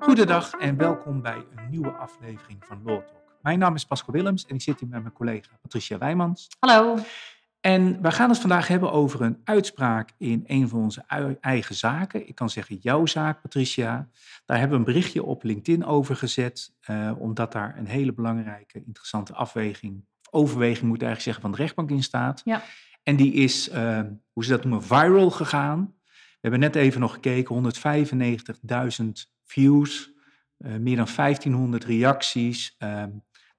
Goedendag en welkom bij een nieuwe aflevering van Law Talk. Mijn naam is Pascal Willems en ik zit hier met mijn collega Patricia Wijmans. Hallo. En we gaan het vandaag hebben over een uitspraak in een van onze eigen zaken. Ik kan zeggen jouw zaak, Patricia. Daar hebben we een berichtje op LinkedIn over gezet, eh, omdat daar een hele belangrijke, interessante afweging, of overweging moet ik eigenlijk zeggen, van de rechtbank in staat. Ja. En die is, uh, hoe ze dat noemen, viral gegaan. We hebben net even nog gekeken, 195.000 views, uh, meer dan 1500 reacties. Ehm,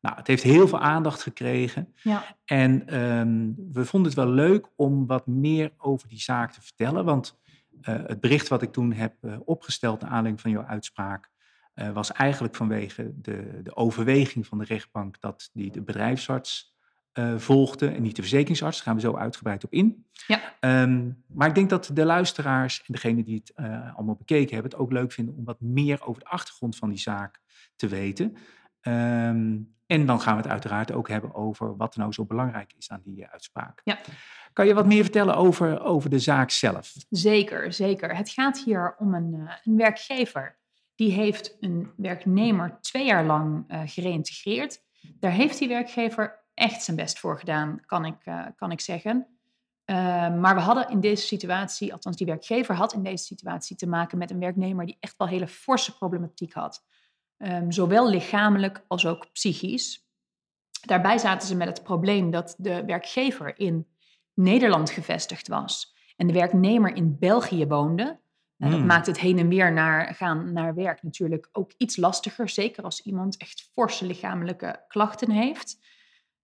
nou, het heeft heel veel aandacht gekregen. Ja. En um, we vonden het wel leuk om wat meer over die zaak te vertellen. Want uh, het bericht wat ik toen heb uh, opgesteld naar aanleiding van jouw uitspraak... Uh, was eigenlijk vanwege de, de, overweging van de rechtbank dat die de bedrijfsarts volgde en niet de verzekeringsarts. Daar gaan we zo uitgebreid op in. Ja. Um, maar ik denk dat de luisteraars en degenen die het allemaal bekeken hebben... het ook leuk vinden om wat meer over de achtergrond van die zaak te weten... Um, en dan gaan we het uiteraard ook hebben over wat nou zo belangrijk is aan die uitspraak. Ja. Kan je wat meer vertellen over, over de zaak zelf? Zeker, zeker. Het gaat hier om een, een werkgever. Die heeft een werknemer twee jaar lang gereïntegreerd. Daar heeft die werkgever echt zijn best voor gedaan, kan ik, uh, kan ik zeggen. maar we hadden in deze situatie, althans die werkgever had in deze situatie te maken met een werknemer die echt wel hele forse problematiek had. Um, zowel lichamelijk als ook psychisch. Daarbij zaten ze met het probleem dat de werkgever in Nederland gevestigd was en de werknemer in België woonde. En dat Mm. maakt het heen en weer naar, gaan naar werk natuurlijk ook iets lastiger, zeker als iemand echt forse lichamelijke klachten heeft.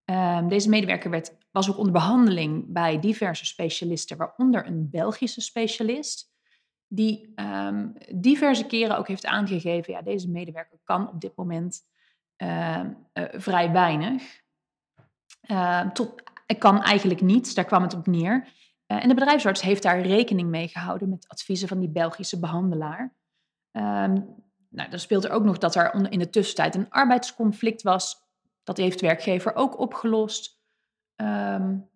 Um, deze medewerker werd, was ook onder behandeling bij diverse specialisten, waaronder een Belgische specialist die um, diverse keren ook heeft aangegeven, ja, deze medewerker kan op dit moment uh, uh, vrij weinig. Tot, kan eigenlijk niets, daar kwam het op neer. Eh, en de bedrijfsarts heeft daar rekening mee gehouden met adviezen van die Belgische behandelaar. Nou, dan speelt er ook nog dat er in de tussentijd een arbeidsconflict was. Dat heeft werkgever ook opgelost. Um,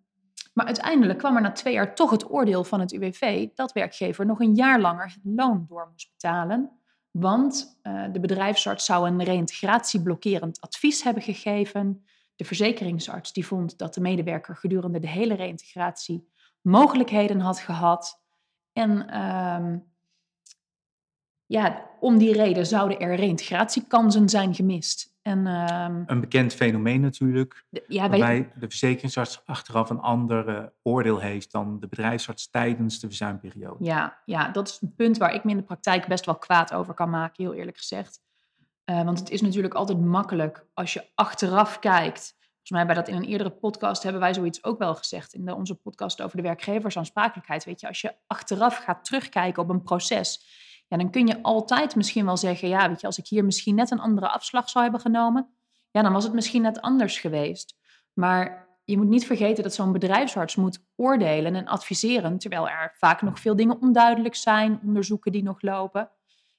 maar uiteindelijk kwam er na twee jaar toch het oordeel van het UWV dat werkgever nog een jaar langer het loon door moest betalen. Want uh, de bedrijfsarts zou een reïntegratieblokkerend advies hebben gegeven. De verzekeringsarts die vond dat de medewerker gedurende de hele reïntegratie mogelijkheden had gehad. En um, ja, om die reden zouden er reïntegratiekansen zijn gemist. En, um, een bekend fenomeen natuurlijk, de, ja, waarbij de verzekeringsarts achteraf een ander uh, oordeel heeft dan de bedrijfsarts tijdens de verzuimperiode. Ja, ja, dat is een punt waar ik me in de praktijk best wel kwaad over kan maken, heel eerlijk gezegd. Uh, want het is natuurlijk altijd makkelijk als je achteraf kijkt. Volgens mij bij dat in een eerdere podcast hebben wij zoiets ook wel gezegd. In de, onze podcast over de werkgeversaansprakelijkheid. Weet je, als je achteraf gaat terugkijken op een proces ja, dan kun je altijd misschien wel zeggen, ja, weet je, als ik hier misschien net een andere afslag zou hebben genomen, ja, dan was het misschien net anders geweest. Maar je moet niet vergeten dat zo'n bedrijfsarts moet oordelen en adviseren, terwijl er vaak nog veel dingen onduidelijk zijn, onderzoeken die nog lopen.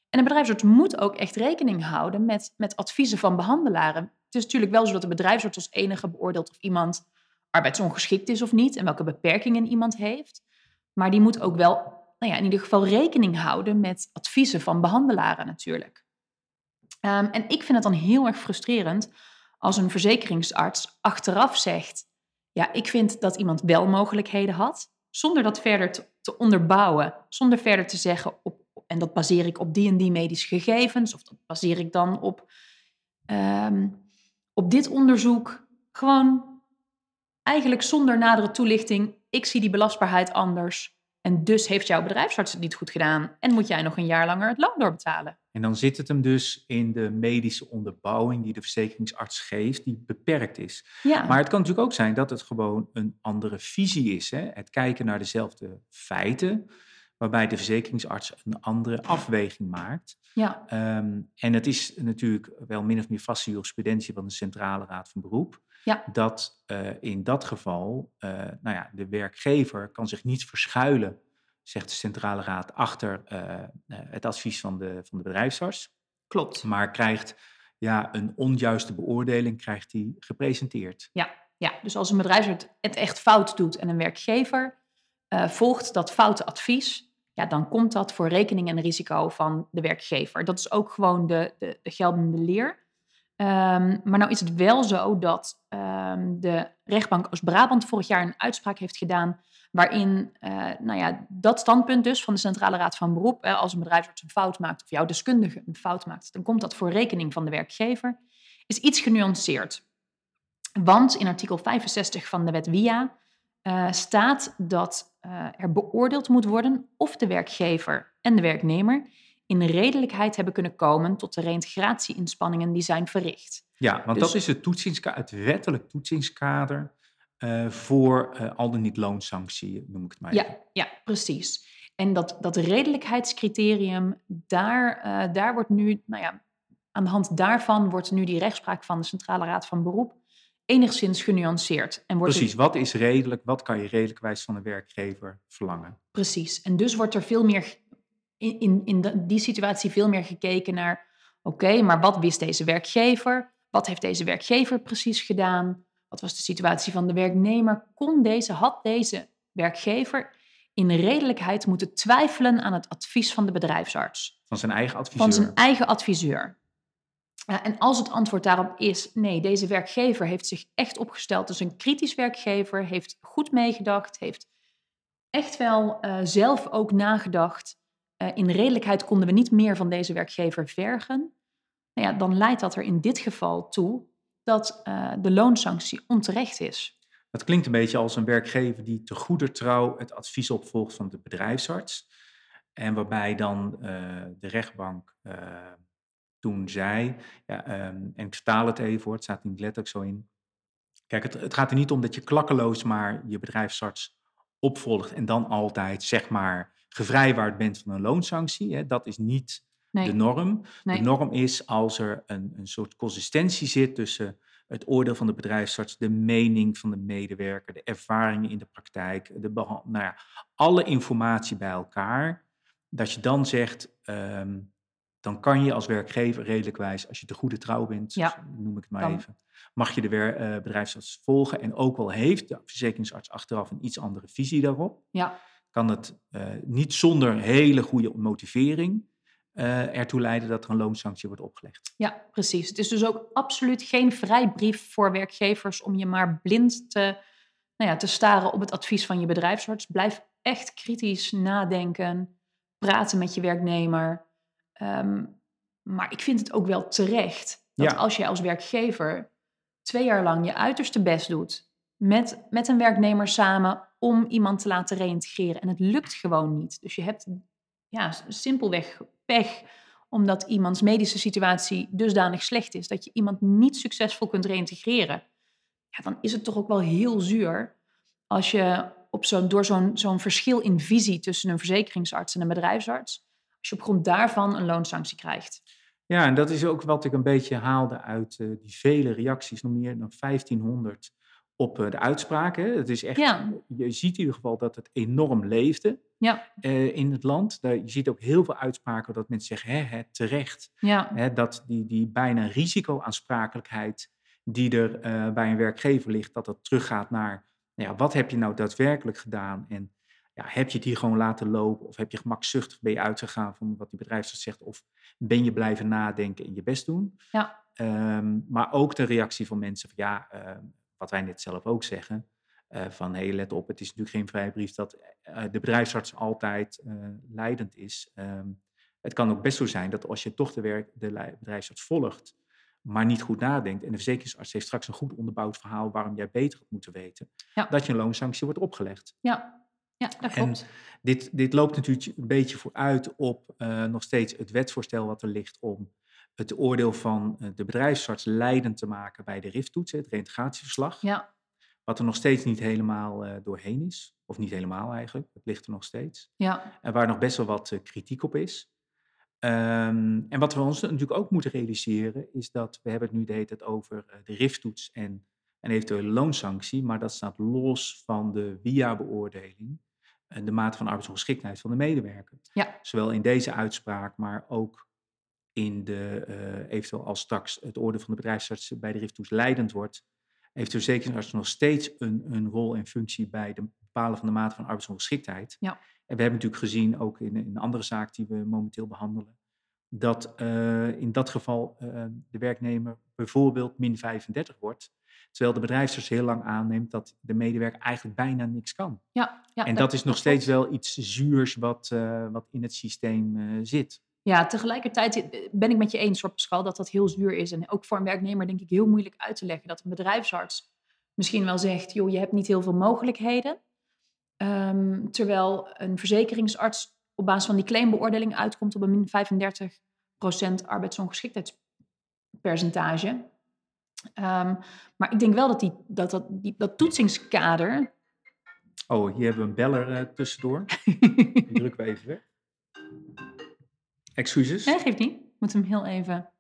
En een bedrijfsarts moet ook echt rekening houden met, met adviezen van behandelaren. Het is natuurlijk wel zo dat de bedrijfsarts als enige beoordeelt of iemand arbeidsongeschikt is of niet en welke beperkingen iemand heeft. Maar die moet ook wel nou ja, in ieder geval rekening houden met adviezen van behandelaren natuurlijk. Um, en ik vind het dan heel erg frustrerend als een verzekeringsarts achteraf zegt: Ja, ik vind dat iemand wel mogelijkheden had, zonder dat verder te, te onderbouwen, zonder verder te zeggen: op, en dat baseer ik op die en die medische gegevens, of dat baseer ik dan op, um, op dit onderzoek. Gewoon eigenlijk zonder nadere toelichting: ik zie die belastbaarheid anders. En dus heeft jouw bedrijfsarts het niet goed gedaan en moet jij nog een jaar langer het loon doorbetalen. En dan zit het hem dus in de medische onderbouwing die de verzekeringsarts geeft, die beperkt is. Ja. Maar het kan natuurlijk ook zijn dat het gewoon een andere visie is. Hè? Het kijken naar dezelfde feiten, waarbij de verzekeringsarts een andere afweging maakt. Ja. Um, en het is natuurlijk wel min of meer vaste jurisprudentie van de Centrale Raad van Beroep. Ja. Dat uh, in dat geval, uh, nou ja, de werkgever kan zich niet verschuilen, zegt de Centrale Raad, achter uh, het advies van de, van de bedrijfsarts. Klopt. Maar krijgt ja, een onjuiste beoordeling krijgt hij gepresenteerd. Ja, ja, dus als een bedrijfsarts het echt fout doet en een werkgever volgt dat foute advies, ja, dan komt dat voor rekening en risico van de werkgever. Dat is ook gewoon de, de, de geldende leer. Ehm, maar nou is het wel zo dat ehm, de rechtbank Oost-Brabant vorig jaar een uitspraak heeft gedaan waarin uh, nou ja, dat standpunt dus van de Centrale Raad van Beroep, als een bedrijfsarts een fout maakt of jouw deskundige een fout maakt, dan komt dat voor rekening van de werkgever, is iets genuanceerd. Want in artikel 65 van de wet WIA uh, staat dat uh, er beoordeeld moet worden of de werkgever en de werknemer in redelijkheid hebben kunnen komen tot de reintegratie-inspanningen die zijn verricht. Ja, want dus, dat is het, het wettelijk toetsingskader uh, voor al dan niet loonsanctie, noem ik het maar ja, even. Ja, precies. En dat, dat redelijkheidscriterium, daar, daar wordt nu, nou ja, aan de hand daarvan wordt nu die rechtspraak van de Centrale Raad van Beroep enigszins genuanceerd. En wordt Precies, wat is redelijk, wat kan je redelijkwijs van de werkgever verlangen? Precies, en dus wordt er veel meer in, in, in die situatie veel meer gekeken naar, oké, maar wat wist deze werkgever? Wat heeft deze werkgever precies gedaan? Wat was de situatie van de werknemer? Kon deze, had deze werkgever in redelijkheid moeten twijfelen aan het advies van de bedrijfsarts? Van zijn eigen adviseur? Van zijn eigen adviseur. En als het antwoord daarop is nee, deze werkgever heeft zich echt opgesteld als een kritisch werkgever, heeft goed meegedacht, heeft echt wel uh, zelf ook nagedacht uh, in redelijkheid konden we niet meer van deze werkgever vergen, nou ja, dan leidt dat er in dit geval toe dat de loonsanctie onterecht is. Dat klinkt een beetje als een werkgever die te goeder trouw het advies opvolgt van de bedrijfsarts. En waarbij dan de rechtbank toen zei, ja, um, en ik vertaal het even voor, het staat niet letterlijk zo in. Kijk, het, het gaat er niet om dat je klakkeloos maar je bedrijfsarts opvolgt en dan altijd zeg maar gevrijwaard bent van een loonsanctie. Hè, dat is niet de norm. De norm is als er een, een soort consistentie zit tussen het oordeel van de bedrijfsarts, de mening van de medewerker, de ervaringen in de praktijk, de nou ja, alle informatie bij elkaar. Dat je dan zegt, ehm, dan kan je als werkgever redelijkwijs, als je te goede trouw bent, noem ik het maar even, mag je de uh, bedrijfsarts volgen. En ook al heeft de verzekeringsarts achteraf een iets andere visie daarop. Ja kan het uh, niet zonder hele goede motivering uh, ertoe leiden dat er een loonsanctie wordt opgelegd. Ja, precies. Het is dus ook absoluut geen vrijbrief voor werkgevers om je maar blind te, nou ja, te staren op het advies van je bedrijfsarts. Blijf echt kritisch nadenken, praten met je werknemer. Um, maar ik vind het ook wel terecht dat als je als werkgever twee jaar lang je uiterste best doet met, met een werknemer samen om iemand te laten reïntegreren. En het lukt gewoon niet. Dus je hebt ja, simpelweg pech omdat iemands medische situatie dusdanig slecht is dat je iemand niet succesvol kunt reïntegreren. Ja, dan is het toch ook wel heel zuur als je op zo'n, door zo'n, zo'n verschil in visie tussen een verzekeringsarts en een bedrijfsarts, als je op grond daarvan een loonsanctie krijgt. Ja, en dat is ook wat ik een beetje haalde uit uh, die vele reacties, nog meer dan 1500 op eh, de uitspraken. Het is echt, Je ziet in ieder geval dat het enorm leefde ja. Uh, in het land. Je ziet ook heel veel uitspraken dat mensen zeggen, hè, hè, terecht. Ja. Hè, dat die, die bijna risicoaansprakelijkheid die er bij een werkgever ligt, dat dat teruggaat naar, nou ja, wat heb je nou daadwerkelijk gedaan? En ja, heb je het hier gewoon laten lopen? Of heb je gemakzuchtig ben je uitgegaan van wat die bedrijfsarts zegt? Of ben je blijven nadenken en je best doen? Ja. Um, maar ook de reactie van mensen van ja, uh, wat wij net zelf ook zeggen, uh, van hé, hey, let op, het is natuurlijk geen vrijbrief dat uh, de bedrijfsarts altijd uh, leidend is. Um, het kan ook best zo zijn dat als je toch de, werk, de bedrijfsarts volgt, maar niet goed nadenkt en de verzekeringsarts heeft straks een goed onderbouwd verhaal waarom jij beter had moeten weten, ja. dat je een loonsanctie wordt opgelegd. Ja, ja dat klopt. En dit, dit loopt natuurlijk een beetje vooruit op nog steeds het wetsvoorstel wat er ligt om het oordeel van eh, de bedrijfsarts leidend te maken bij de RIF-toets, het reintegratieverslag. Ja. Wat er nog steeds niet helemaal uh, doorheen is. Of niet helemaal eigenlijk, het ligt er nog steeds. Ja. En waar nog best wel wat uh, kritiek op is. Um, en wat we ons natuurlijk ook moeten realiseren, is dat we hebben het nu de hele tijd over uh, de RIF-toets en een eventuele loonsanctie, maar dat staat los van de WIA-beoordeling en de mate van arbeidsongeschiktheid van de medewerker. Ja. Zowel in deze uitspraak, maar ook in de, uh, eventueel als straks het oordeel van de bedrijfsarts bij de RIF-toets leidend wordt, heeft de verzekeringsarts nog steeds een, een rol en functie bij het bepalen van de mate van arbeidsongeschiktheid. Ja. En we hebben natuurlijk gezien, ook in, in een andere zaak die we momenteel behandelen, dat uh, in dat geval uh, de werknemer bijvoorbeeld min 35 wordt. Terwijl de bedrijfsarts heel lang aanneemt dat de medewerker eigenlijk bijna niks kan. Ja, ja, en dat, is nog steeds wel iets zuurs wat, uh, wat in het systeem zit. Ja, tegelijkertijd ben ik met je eens, hoor, Pascal, dat dat heel zuur is. En ook voor een werknemer denk ik heel moeilijk uit te leggen dat een bedrijfsarts misschien wel zegt, joh, je hebt niet heel veel mogelijkheden. Um, terwijl een verzekeringsarts op basis van die claimbeoordeling uitkomt op een min 35% arbeidsongeschiktheidspercentage. Um, maar ik denk wel dat die, dat, dat, die, dat toetsingskader. Oh, hier hebben we een beller uh, tussendoor. die drukken we even weg. Excuses. Nee, geeft niet. Ik moet hem heel even,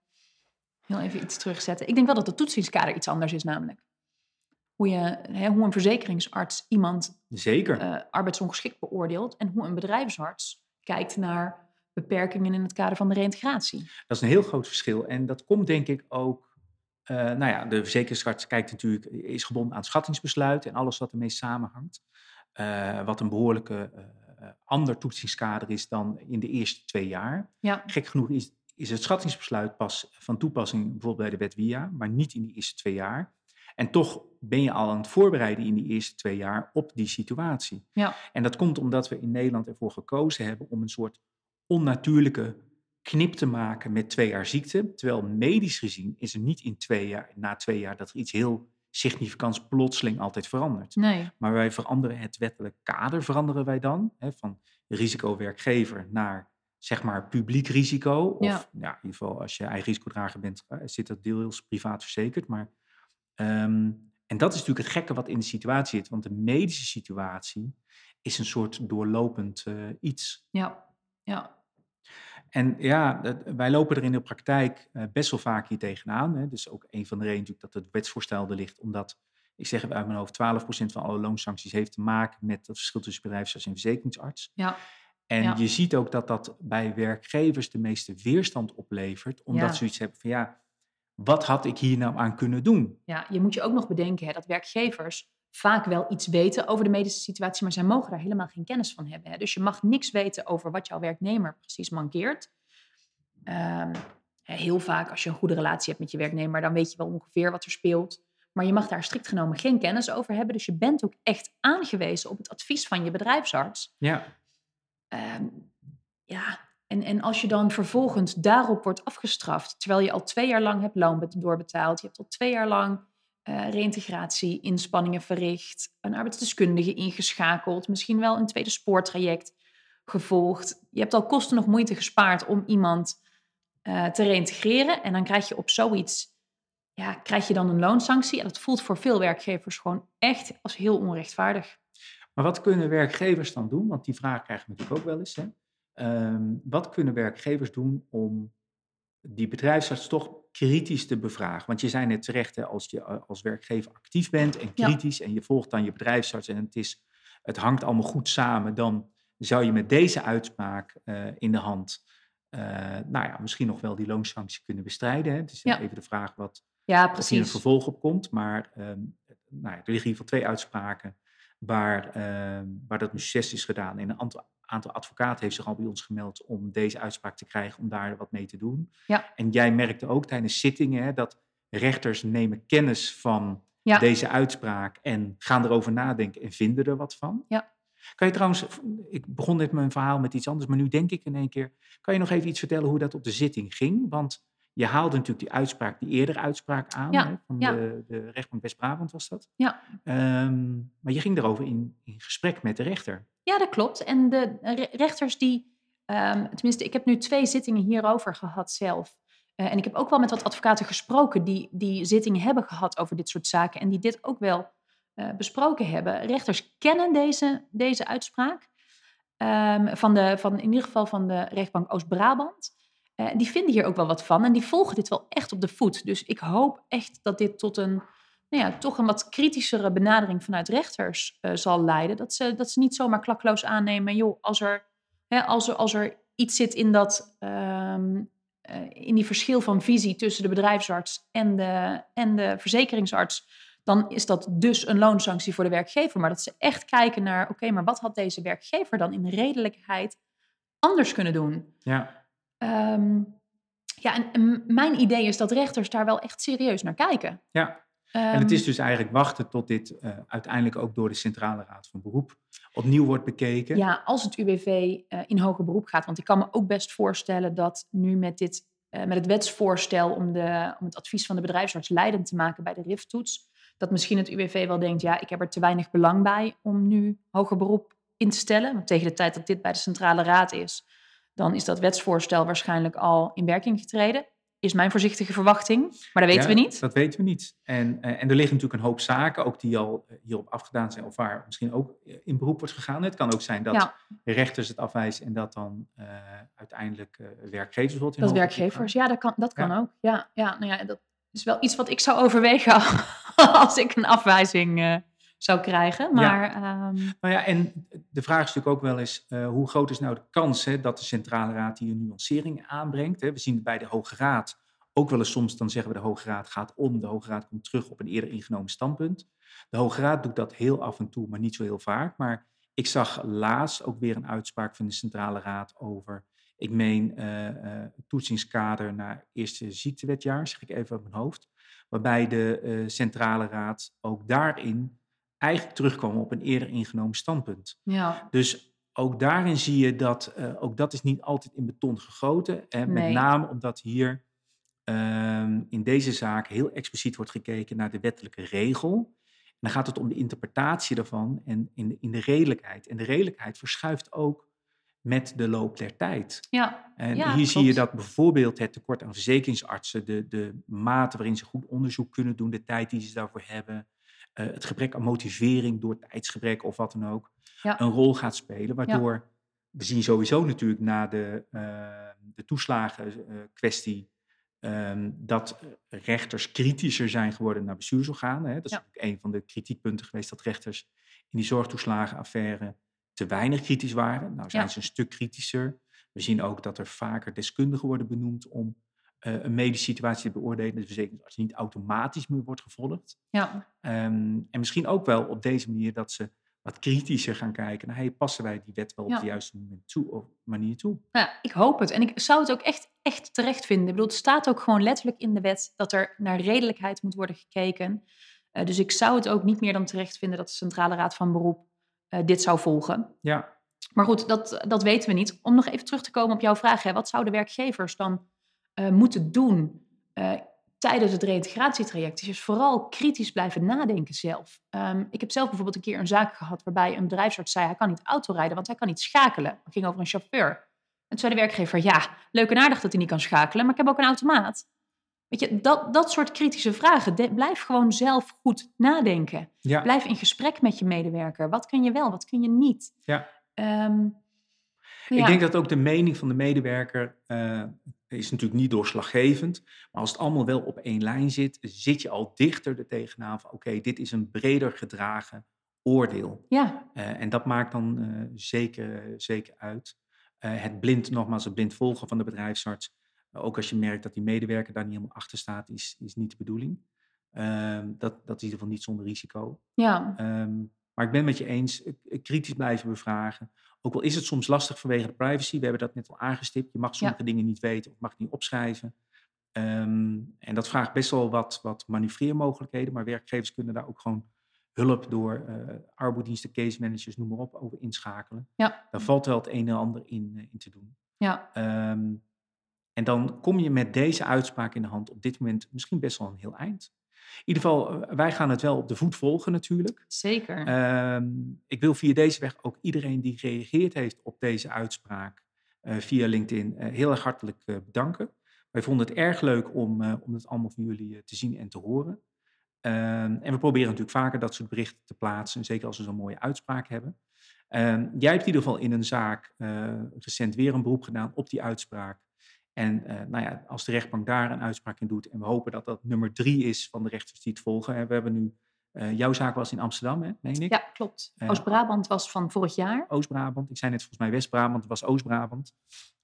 heel even iets terugzetten. Ik denk wel dat het toetsingskader iets anders is, namelijk. Hoe, je, hè, hoe een verzekeringsarts iemand Zeker. Uh, arbeidsongeschikt beoordeelt en hoe een bedrijfsarts kijkt naar beperkingen in het kader van de reïntegratie. Dat is een heel groot verschil. En dat komt denk ik ook. Uh, nou ja, de verzekeringsarts kijkt natuurlijk, is gebonden aan het schattingsbesluit en alles wat ermee samenhangt. Uh, wat een behoorlijke uh, ander toetsingskader is dan in de eerste twee jaar. Ja. Gek genoeg is, is het schattingsbesluit pas van toepassing bijvoorbeeld bij de wet WIA, maar niet in die eerste twee jaar. En toch ben je al aan het voorbereiden in die eerste twee jaar op die situatie. Ja. En dat komt omdat we in Nederland ervoor gekozen hebben om een soort onnatuurlijke knip te maken met twee jaar ziekte. Terwijl medisch gezien is er niet in twee jaar, na twee jaar dat er iets heel significants plotseling altijd verandert. Nee. Maar wij veranderen het wettelijk kader, veranderen wij dan. Hè, van risicowerkgever naar zeg maar publiek risico. Of Ja. ja. in ieder geval als je eigen risicodrager bent, eh, zit dat deels privaat verzekerd. Maar, ehm, en dat is natuurlijk het gekke wat in de situatie zit. Want de medische situatie is een soort doorlopend eh, iets. Ja, ja. En ja, dat- wij lopen er in de praktijk eh, best wel vaak hier tegenaan. Hè. Dus ook een van de redenen dat het wetsvoorstel er ligt. Omdat, ik zeg uit mijn hoofd, 12% van alle loonsancties heeft te maken met het verschil tussen bedrijfsarts en verzekeringsarts. ja. En Ja. je ziet ook dat dat bij werkgevers de meeste weerstand oplevert. Omdat Ja. ze zoiets hebben van ja, wat had ik hier nou aan kunnen doen? Ja, je moet je ook nog bedenken hè, dat werkgevers vaak wel iets weten over de medische situatie, maar zij mogen daar helemaal geen kennis van hebben. Hè. Dus je mag niks weten over wat jouw werknemer precies mankeert. Ehm, heel vaak als je een goede relatie hebt met je werknemer, dan weet je wel ongeveer wat er speelt. Maar je mag daar strikt genomen geen kennis over hebben. Dus je bent ook echt aangewezen op het advies van je bedrijfsarts. Ja, Ehm, ja, en, en als je dan vervolgens daarop wordt afgestraft, terwijl je al twee jaar lang hebt loon bet- doorbetaald, je hebt al twee jaar lang eh reïntegratie, inspanningen verricht, een arbeidsdeskundige ingeschakeld, misschien wel een tweede spoortraject gevolgd. Je hebt al kosten nog moeite gespaard om iemand eh, te reïntegreren en dan krijg je op zoiets, ja, krijg je dan een loonsanctie. En dat voelt voor veel werkgevers gewoon echt als heel onrechtvaardig. maar wat kunnen werkgevers dan doen? Want die vraag krijgen natuurlijk ook wel eens. Hè? Ehm, wat kunnen werkgevers doen om die bedrijfsarts toch kritisch te bevragen? Want je zei net terecht, hè, als je eh, als werkgever actief bent en Ja. kritisch en je volgt dan je bedrijfsarts en het, is, het hangt allemaal goed samen, dan zou je met deze uitspraak eh, in de hand, eh, nou ja, misschien nog wel die loonsanctie kunnen bestrijden. Hè? Het is Ja. even de vraag wat, Ja, of hier een precies. vervolg op komt. Maar ehm, nou ja, er liggen in ieder geval twee uitspraken waar, ehm, waar dat nu succes is gedaan. En een aantal, aantal advocaten heeft zich al bij ons gemeld om deze uitspraak te krijgen, om daar wat mee te doen. Ja. En jij merkte ook tijdens zittingen hè, dat rechters nemen kennis van Ja. deze uitspraak en gaan erover nadenken en vinden er wat van. Ja. Kan je trouwens, ik begon net mijn verhaal met iets anders, maar nu denk ik in één keer, kan je nog even iets vertellen hoe dat op de zitting ging? Want je haalde natuurlijk die uitspraak, die eerdere uitspraak aan, Ja, hè, van ja. de, de rechtbank West-Brabant was dat. Ja. Ehm, maar je ging daarover in, in gesprek met de rechter. Ja, dat klopt. En de re- rechters die, ehm, tenminste, ik heb nu twee zittingen hierover gehad zelf. Eh, en ik heb ook wel met wat advocaten gesproken die, die zittingen hebben gehad over dit soort zaken. En die dit ook wel eh, besproken hebben. Rechters kennen deze, deze uitspraak. ehm, van, de, van in ieder geval van de rechtbank Oost-Brabant. Eh, die vinden hier ook wel wat van. En die volgen dit wel echt op de voet. Dus ik hoop echt dat dit tot een nou ja, toch een wat kritischere benadering vanuit rechters eh, zal leiden. Dat ze, dat ze niet zomaar klakloos aannemen, joh, als er, hè, als er, als er iets zit in, dat, ehm, eh, in die verschil van visie tussen de bedrijfsarts en de, en de verzekeringsarts, dan is dat dus een loonsanctie voor de werkgever. Maar dat ze echt kijken naar, oké, maar wat had deze werkgever dan in redelijkheid anders kunnen doen? Ja. Ehm, ja, en, en mijn idee is dat rechters daar wel echt serieus naar kijken. Ja, en het Ehm, is dus eigenlijk wachten tot dit eh, uiteindelijk ook door de Centrale Raad van Beroep opnieuw wordt bekeken. Ja, als het UWV eh, in hoger beroep gaat. Want ik kan me ook best voorstellen dat nu met, dit, eh, met het wetsvoorstel om, de, om het advies van de bedrijfsarts leidend te maken bij de RIF-toets, dat misschien het UWV wel denkt, ja, ik heb er te weinig belang bij om nu hoger beroep in te stellen. Want tegen de tijd dat dit bij de Centrale Raad is, dan is dat wetsvoorstel waarschijnlijk al in werking getreden. Is mijn voorzichtige verwachting, maar dat weten Ja, we niet. Dat weten we niet. En, eh, en er liggen natuurlijk een hoop zaken, ook die al eh, hierop afgedaan zijn, of waar misschien ook eh, in beroep wordt gegaan. Het kan ook zijn dat Ja. rechters het afwijzen en dat dan uiteindelijk werkgevers wordt in Dat werkgevers, ja, dat kan, dat kan Ja. ook. Ja, ja, nou ja, dat is wel iets wat ik zou overwegen als ik een afwijzing zou krijgen. Maar ehm, Nou ja, en de vraag is natuurlijk ook wel eens, eh, hoe groot is nou de kans hè, dat de Centrale Raad hier een nuancering aanbrengt? Hè? We zien bij de Hoge Raad ook wel eens soms, dan zeggen we de Hoge Raad gaat om, de Hoge Raad komt terug op een eerder ingenomen standpunt. De Hoge Raad doet dat heel af en toe, maar niet zo heel vaak. Maar ik zag laatst ook weer een uitspraak van de Centrale Raad over, ik meen, het toetsingskader naar eerste ziektewetjaar, zeg ik even uit mijn hoofd. Waarbij de Centrale Raad ook daarin eigenlijk terugkwam op een eerder ingenomen standpunt. ja, Dus ook daarin zie je dat, eh, ook dat is niet altijd in beton gegoten. En met name omdat hier ehm, in deze zaak heel expliciet wordt gekeken naar de wettelijke regel. En dan gaat het om de interpretatie daarvan en in de, in de redelijkheid. En de redelijkheid verschuift ook met de loop der tijd. ja, En Ja, hier zie je dat bijvoorbeeld het tekort aan verzekeringsartsen, de, de mate waarin ze goed onderzoek kunnen doen, de tijd die ze daarvoor hebben, eh, het gebrek aan motivering door tijdsgebrek of wat dan ook, Ja. een rol gaat spelen. Waardoor we zien sowieso natuurlijk na de, uh, de toeslagenkwestie um, dat rechters kritischer zijn geworden naar bestuursorganen. Hè. Dat is Ja. natuurlijk een van de kritiekpunten geweest dat rechters in die zorgtoeslagenaffaire te weinig kritisch waren. Nou zijn Ja. ze een stuk kritischer. We zien ook dat er vaker deskundigen worden benoemd om een medische situatie te beoordelen. Dus de verzekeringsarts niet automatisch meer wordt gevolgd. ja, Um, en misschien ook wel op deze manier dat ze wat kritischer gaan kijken naar, hey, passen wij die wet wel op de juiste moment toe, of manier toe? Ja, ik hoop het. En ik zou het ook echt, echt terecht vinden. Ik bedoel, het staat ook gewoon letterlijk in de wet dat er naar redelijkheid moet worden gekeken. Uh, dus ik zou het ook niet meer dan terecht vinden dat de Centrale Raad van Beroep uh, dit zou volgen. Ja. Maar goed, dat, dat weten we niet. Om nog even terug te komen op jouw vraag, hè, wat zouden werkgevers dan uh, moeten doen uh, tijdens het reïntegratietraject? Is vooral kritisch blijven nadenken zelf. Um, ik heb zelf bijvoorbeeld een keer een zaak gehad waarbij een bedrijfsarts zei: hij kan niet autorijden, want hij kan niet schakelen. Het ging over een chauffeur. En toen zei de werkgever: ja, leuk en aardig dat hij niet kan schakelen, maar ik heb ook een automaat. Weet je, dat, dat soort kritische vragen. De, blijf gewoon zelf goed nadenken. Ja. Blijf in gesprek met je medewerker. Wat kun je wel, wat kun je niet? Ja. Um, ja. Ik denk dat ook de mening van de medewerker uh, is natuurlijk niet doorslaggevend. Maar als het allemaal wel op één lijn zit, zit je al dichter er tegenaan van oké, okay, dit is een breder gedragen oordeel. Ja. Uh, en dat maakt dan uh, zeker, zeker uit. Uh, het blind, nogmaals, het blind volgen van de bedrijfsarts. ook als je merkt dat die medewerker daar niet helemaal achter staat, is, is niet de bedoeling. Um, dat, dat is in ieder geval niet zonder risico. Ja. Um, maar ik ben met je eens, kritisch blijven bevragen. Ook al is het soms lastig vanwege de privacy. We hebben dat net al aangestipt. Je mag sommige Ja. dingen niet weten of mag niet opschrijven. Um, en dat vraagt best wel wat, wat manoeuvreermogelijkheden. Maar werkgevers kunnen daar ook gewoon hulp door uh, arbeidsdiensten, case managers, noem maar op, over inschakelen. Ja. Daar valt wel het een en ander in, in te doen. Ja. Um, en dan kom je met deze uitspraak in de hand op dit moment misschien best wel een heel eind. In ieder geval, uh, wij gaan het wel op de voet volgen natuurlijk. Zeker. Um, ik wil via deze weg ook iedereen die gereageerd heeft op deze uitspraak uh, via LinkedIn uh, heel erg hartelijk bedanken. Wij vonden het erg leuk om, om het allemaal van jullie te zien en te horen. Um, en we proberen natuurlijk vaker dat soort berichten te plaatsen, zeker als we zo'n mooie uitspraak hebben. Um, jij hebt in ieder geval in een zaak recent weer een beroep gedaan op die uitspraak. En uh, nou ja, als de rechtbank daar een uitspraak in doet, en we hopen dat dat nummer drie is van de rechters die het volgen. En we hebben nu, uh, jouw zaak was in Amsterdam, hè, meen ik? Ja, klopt. Oost-Brabant was van vorig jaar. Oost-Brabant, ik zei net volgens mij West-Brabant, het was Oost-Brabant.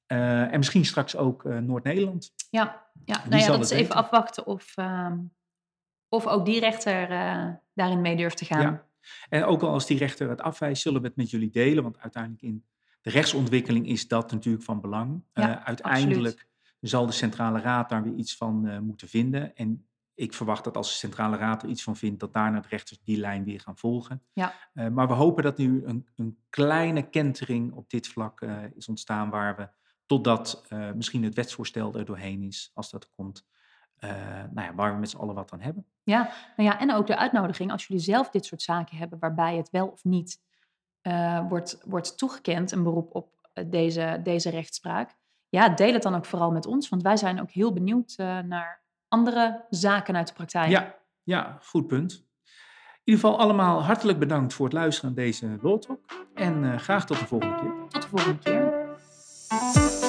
En misschien straks ook Noord-Nederland. Ja, ja. nou ja, dat is even weten? afwachten of, uh, of ook die rechter daarin mee durft te gaan. Ja. En ook al als die rechter het afwijst, zullen we het met jullie delen. Want uiteindelijk in de rechtsontwikkeling is dat natuurlijk van belang. Ja, uiteindelijk zal de Centrale Raad daar weer iets van moeten vinden. En ik verwacht dat als de Centrale Raad er iets van vindt, dat daarna de rechters die lijn weer gaan volgen. Ja. Uh, maar we hopen dat nu een, een kleine kentering op dit vlak uh, is ontstaan, waar we totdat uh, misschien het wetsvoorstel er doorheen is, als dat komt, nou ja, waar we met z'n allen wat aan hebben. Ja, nou ja, en ook de uitnodiging, als jullie zelf dit soort zaken hebben, waarbij het wel of niet wordt, wordt toegekend, een beroep op deze, deze rechtspraak. Ja, deel het dan ook vooral met ons, want wij zijn ook heel benieuwd naar andere zaken uit de praktijk. Ja, ja goed punt. In ieder geval allemaal hartelijk bedankt voor het luisteren naar deze Law En uh, graag tot de volgende keer. Tot de volgende keer.